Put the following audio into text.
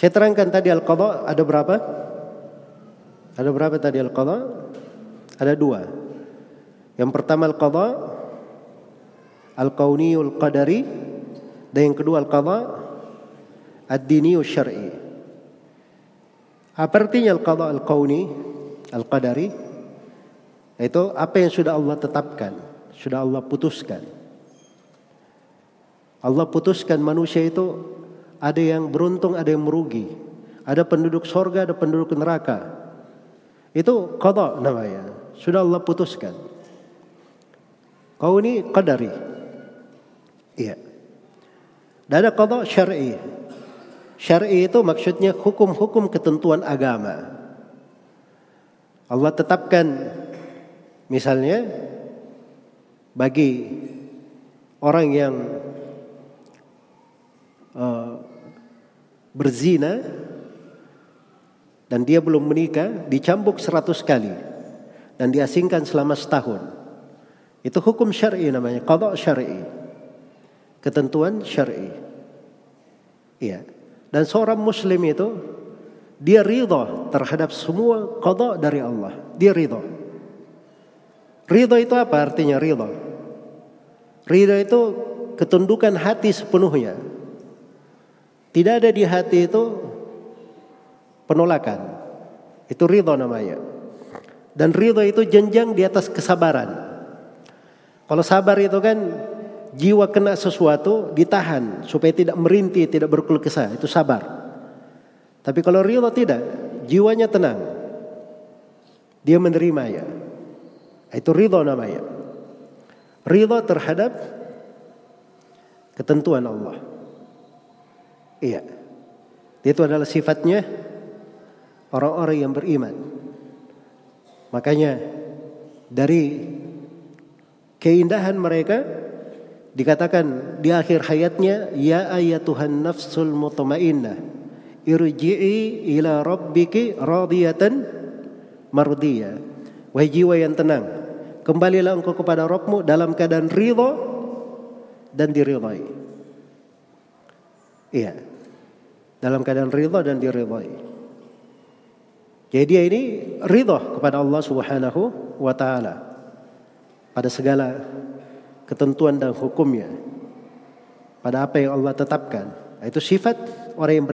Saya terangkan tadi al-qadha ada berapa? Ada berapa tadi al-qadha? Ada dua. Yang pertama al-qadha al-kauniyul qadari dan yang kedua al-qadha ad-diniyul syar'i. Apa artinya al-qadha al-kauni al-qadari? Itu apa yang sudah Allah tetapkan, sudah Allah putuskan. Allah putuskan manusia itu ada yang beruntung, ada yang merugi. Ada penduduk sorga, ada penduduk neraka. Itu qada namanya. Sudah Allah putuskan. Kau ini qadari. Iya. Dan ada qada syar'i. Syar'i itu maksudnya hukum-hukum ketentuan agama. Allah tetapkan misalnya bagi orang yang uh, berzina dan dia belum menikah dicambuk seratus kali dan diasingkan selama setahun. Itu hukum syar'i namanya, qada syar'i. Ketentuan syar'i. Iya. Dan seorang muslim itu dia ridha terhadap semua qada dari Allah. Dia ridha. Ridha itu apa artinya ridha? Ridha itu ketundukan hati sepenuhnya tidak ada di hati itu penolakan. Itu ridho namanya. Dan ridho itu jenjang di atas kesabaran. Kalau sabar itu kan jiwa kena sesuatu ditahan supaya tidak merintih, tidak berkeluh kesah. Itu sabar. Tapi kalau ridho tidak, jiwanya tenang. Dia menerima ya. Itu ridho namanya. Ridho terhadap ketentuan Allah. Iya. Itu adalah sifatnya orang-orang yang beriman. Makanya dari keindahan mereka dikatakan di akhir hayatnya ya ayatuhan nafsul mutmainnah irji'i ila rabbiki radiyatan mardiyah wahai jiwa yang tenang kembalilah engkau kepada Rabbmu dalam keadaan ridha dan diridhai iya dalam keadaan ridha dan diridhai. Jadi dia ini ridha kepada Allah Subhanahu wa taala pada segala ketentuan dan hukumnya. Pada apa yang Allah tetapkan. Itu sifat orang yang